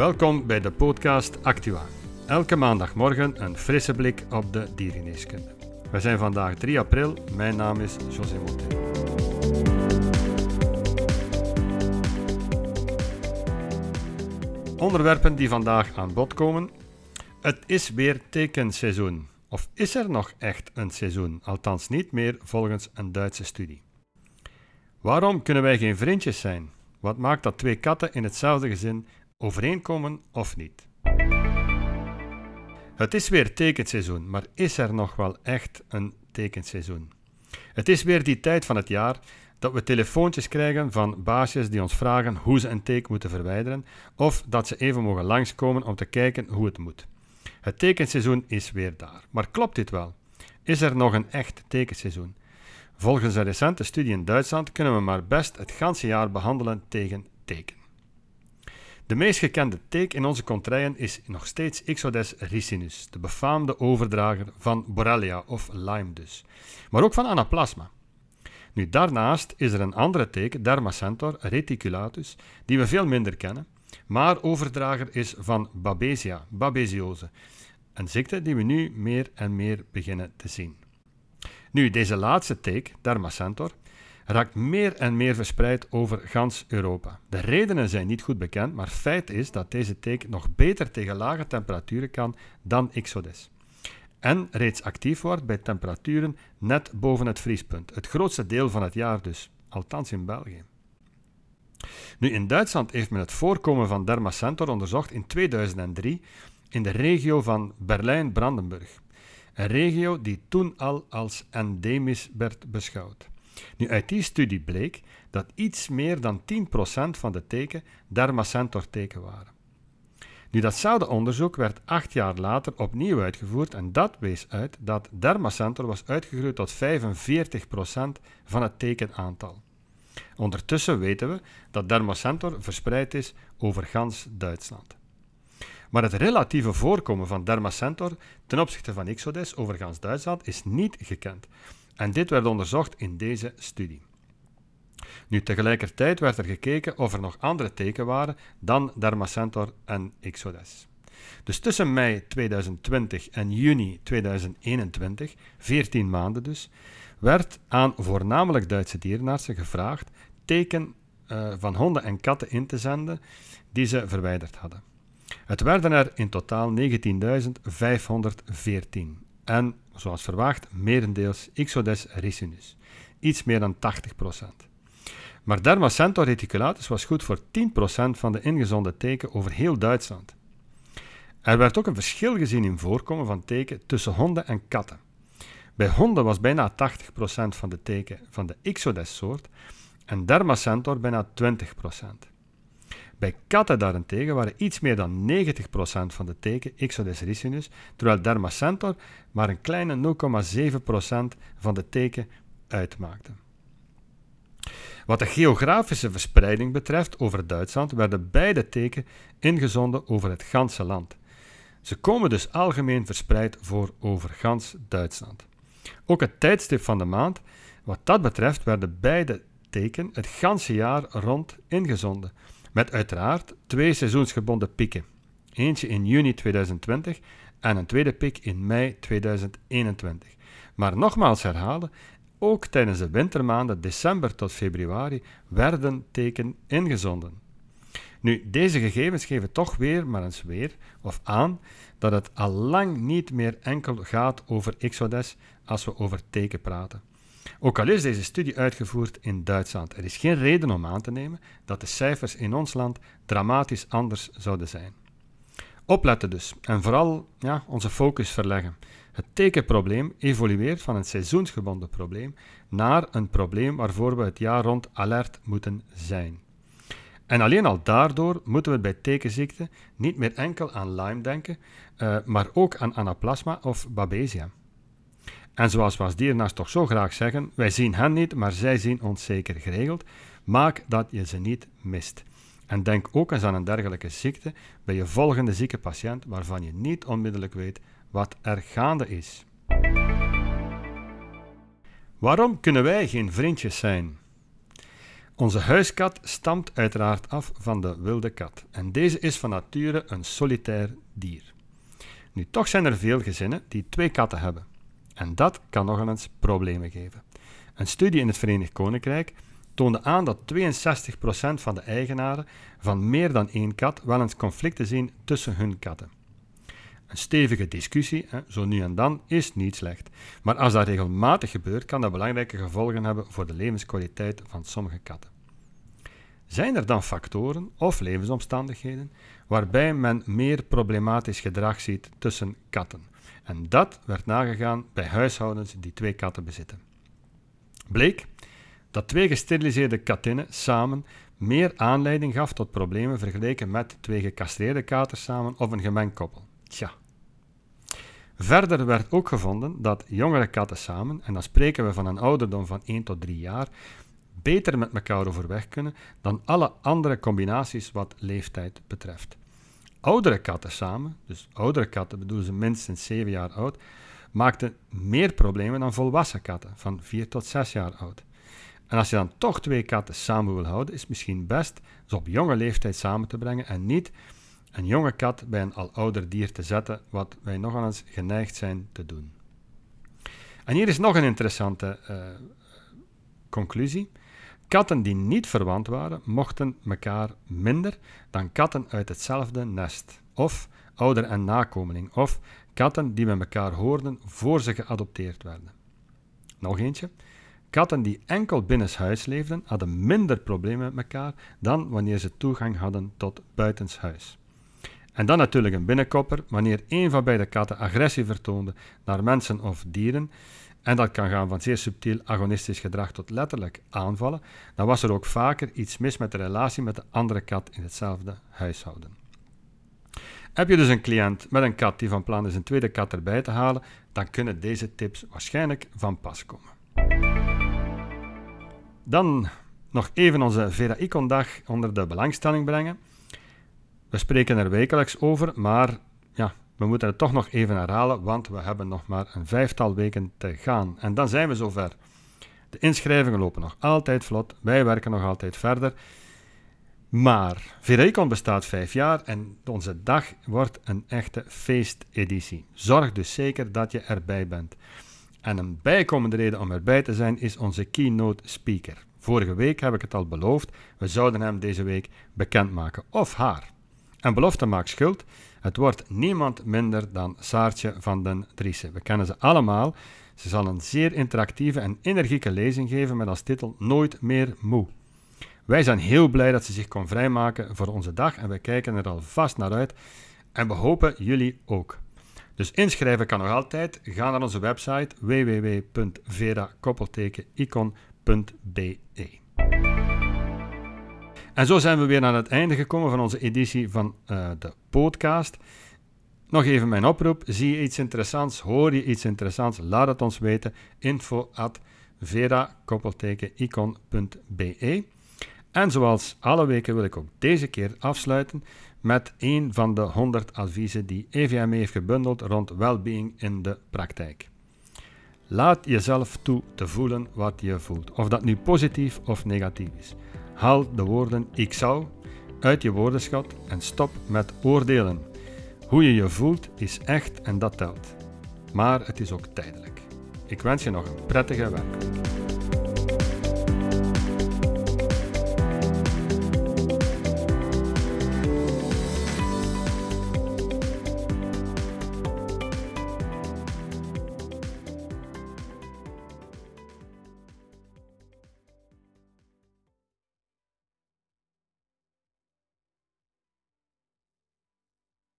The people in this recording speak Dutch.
Welkom bij de podcast Actua. Elke maandagmorgen een frisse blik op de diergeneeskunde. We zijn vandaag 3 april. Mijn naam is José Montero. Onderwerpen die vandaag aan bod komen. Het is weer tekenseizoen. Of is er nog echt een seizoen? Althans niet meer volgens een Duitse studie. Waarom kunnen wij geen vriendjes zijn? Wat maakt dat twee katten in hetzelfde gezin overeenkomen of niet? Het is weer tekenseizoen, maar is er nog wel echt een tekenseizoen? Het is weer die tijd van het jaar dat we telefoontjes krijgen van baasjes die ons vragen hoe ze een teken moeten verwijderen, of dat ze even mogen langskomen om te kijken hoe het moet. Het tekenseizoen is weer daar. Maar klopt dit wel? Is er nog een echt tekenseizoen? Volgens een recente studie in Duitsland kunnen we maar best het ganse jaar behandelen tegen teken. De meest gekende teek in onze contraien is nog steeds Ixodes ricinus, de befaamde overdrager van Borrelia of Lyme dus, maar ook van Anaplasma. Nu, daarnaast is er een andere teek, Dermacentor reticulatus, die we veel minder kennen, maar overdrager is van Babesia, babesiose, een ziekte die we nu meer en meer beginnen te zien. Nu, deze laatste teek, Dermacentor, raakt meer en meer verspreid over gans Europa. De redenen zijn niet goed bekend, maar feit is dat deze teek nog beter tegen lage temperaturen kan dan Ixodes. En reeds actief wordt bij temperaturen net boven het vriespunt, het grootste deel van het jaar dus, althans in België. Nu, in Duitsland heeft men het voorkomen van Dermacentor onderzocht in 2003 in de regio van Berlijn-Brandenburg. Een regio die toen al als endemisch werd beschouwd. Nu, uit die studie bleek dat iets meer dan 10% van de teken Dermacentor-teken waren. Nu, datzelfde onderzoek werd acht jaar later opnieuw uitgevoerd en dat wees uit dat Dermacentor was uitgegroeid tot 45% van het tekenaantal. Ondertussen weten we dat Dermacentor verspreid is over gans Duitsland. Maar het relatieve voorkomen van Dermacentor ten opzichte van Ixodes over gans Duitsland is niet gekend. En dit werd onderzocht in deze studie. Nu, tegelijkertijd werd er gekeken of er nog andere teken waren dan Dermacentor en Ixodes. Dus tussen mei 2020 en juni 2021, 14 maanden dus, werd aan voornamelijk Duitse dierenartsen gevraagd teken uh, van honden en katten in te zenden die ze verwijderd hadden. Het werden er in totaal 19.514 en, zoals verwacht, merendeels Ixodes ricinus, iets meer dan 80%. Maar Dermacentor reticulatus was goed voor 10% van de ingezonde teken over heel Duitsland. Er werd ook een verschil gezien in voorkomen van teken tussen honden en katten. Bij honden was bijna 80% van de teken van de Ixodes-soort en Dermacentor bijna 20%. Bij katten daarentegen waren iets meer dan 90% van de teken Ixodes ricinus, terwijl Dermacentor maar een kleine 0,7% van de teken uitmaakte. Wat de geografische verspreiding betreft over Duitsland werden beide teken ingezonden over het ganse land. Ze komen dus algemeen verspreid voor over gans Duitsland. Ook het tijdstip van de maand, wat dat betreft, werden beide teken het ganse jaar rond ingezonden, met uiteraard twee seizoensgebonden pieken. Eentje in juni 2020 en een tweede piek in mei 2021. Maar nogmaals herhalen, ook tijdens de wintermaanden december tot februari werden teken ingezonden. Nu, deze gegevens geven toch weer maar eens weer of aan dat het al lang niet meer enkel gaat over Exodes als we over teken praten. Ook al is deze studie uitgevoerd in Duitsland, er is geen reden om aan te nemen dat de cijfers in ons land dramatisch anders zouden zijn. Opletten dus en vooral ja, onze focus verleggen. Het tekenprobleem evolueert van een seizoensgebonden probleem naar een probleem waarvoor we het jaar rond alert moeten zijn. En alleen al daardoor moeten we bij tekenziekte niet meer enkel aan Lyme denken, uh, maar ook aan anaplasma of babesia. En zoals we als toch zo graag zeggen, wij zien hen niet, maar zij zien ons zeker geregeld. Maak dat je ze niet mist. En denk ook eens aan een dergelijke ziekte bij je volgende zieke patiënt waarvan je niet onmiddellijk weet wat er gaande is. Waarom kunnen wij geen vriendjes zijn? Onze huiskat stamt uiteraard af van de wilde kat en deze is van nature een solitair dier. Nu, toch zijn er veel gezinnen die twee katten hebben. En dat kan nog eens problemen geven. Een studie in het Verenigd Koninkrijk toonde aan dat 62% van de eigenaren van meer dan één kat wel eens conflicten zien tussen hun katten. Een stevige discussie, zo nu en dan, is niet slecht. Maar als dat regelmatig gebeurt, kan dat belangrijke gevolgen hebben voor de levenskwaliteit van sommige katten. Zijn er dan factoren of levensomstandigheden waarbij men meer problematisch gedrag ziet tussen katten? En dat werd nagegaan bij huishoudens die twee katten bezitten. Bleek dat twee gesteriliseerde katinnen samen meer aanleiding gaf tot problemen vergeleken met twee gecastreerde katers samen of een gemengd koppel. Tja. Verder werd ook gevonden dat jongere katten samen, en dan spreken we van een ouderdom van 1 tot 3 jaar, beter met elkaar overweg kunnen dan alle andere combinaties wat leeftijd betreft. Oudere katten samen, dus oudere katten bedoelen ze minstens 7 jaar oud, maakten meer problemen dan volwassen katten van 4 tot 6 jaar oud. En als je dan toch twee katten samen wil houden, is het misschien best ze op jonge leeftijd samen te brengen en niet een jonge kat bij een al ouder dier te zetten, wat wij nogal eens geneigd zijn te doen. En hier is nog een interessante uh, conclusie. Katten die niet verwant waren, mochten elkaar minder dan katten uit hetzelfde nest, of ouder en nakomeling, of katten die met elkaar hoorden voor ze geadopteerd werden. Nog eentje. Katten die enkel binnenshuis leefden, hadden minder problemen met elkaar dan wanneer ze toegang hadden tot buitenshuis. En dan natuurlijk een binnenkopper, wanneer een van beide katten agressie vertoonde naar mensen of dieren, en dat kan gaan van zeer subtiel agonistisch gedrag tot letterlijk aanvallen, dan was er ook vaker iets mis met de relatie met de andere kat in hetzelfde huishouden. Heb je dus een cliënt met een kat die van plan is een tweede kat erbij te halen, dan kunnen deze tips waarschijnlijk van pas komen. Dan nog even onze Vera Icon dag onder de belangstelling brengen. We spreken er wekelijks over, maar ja, we moeten het toch nog even herhalen, want we hebben nog maar een vijftal weken te gaan. En dan zijn we zover. De inschrijvingen lopen nog altijd vlot, wij werken nog altijd verder. Maar Verecon bestaat vijf jaar en onze dag wordt een echte feesteditie. Zorg dus zeker dat je erbij bent. En een bijkomende reden om erbij te zijn is onze keynote speaker. Vorige week heb ik het al beloofd, we zouden hem deze week bekendmaken, of haar. En belofte maakt schuld. Het wordt niemand minder dan Saartje van den Driessen. We kennen ze allemaal. Ze zal een zeer interactieve en energieke lezing geven met als titel Nooit meer moe. Wij zijn heel blij dat ze zich kon vrijmaken voor onze dag en wij kijken er alvast naar uit. En we hopen jullie ook. Dus inschrijven kan nog altijd. Ga naar onze website www.vera-icon.be. En zo zijn we weer aan het einde gekomen van onze editie van uh, de podcast. Nog even mijn oproep. Zie je iets interessants? Hoor je iets interessants? Laat het ons weten. Info at vera-icon.be En zoals alle weken wil ik ook deze keer afsluiten met een van de 100 adviezen die EVM heeft gebundeld rond well-being in de praktijk. Laat jezelf toe te voelen wat je voelt, of dat nu positief of negatief is. Haal de woorden ik zou uit je woordenschat en stop met oordelen. Hoe je je voelt is echt en dat telt. Maar het is ook tijdelijk. Ik wens je nog een prettige werk.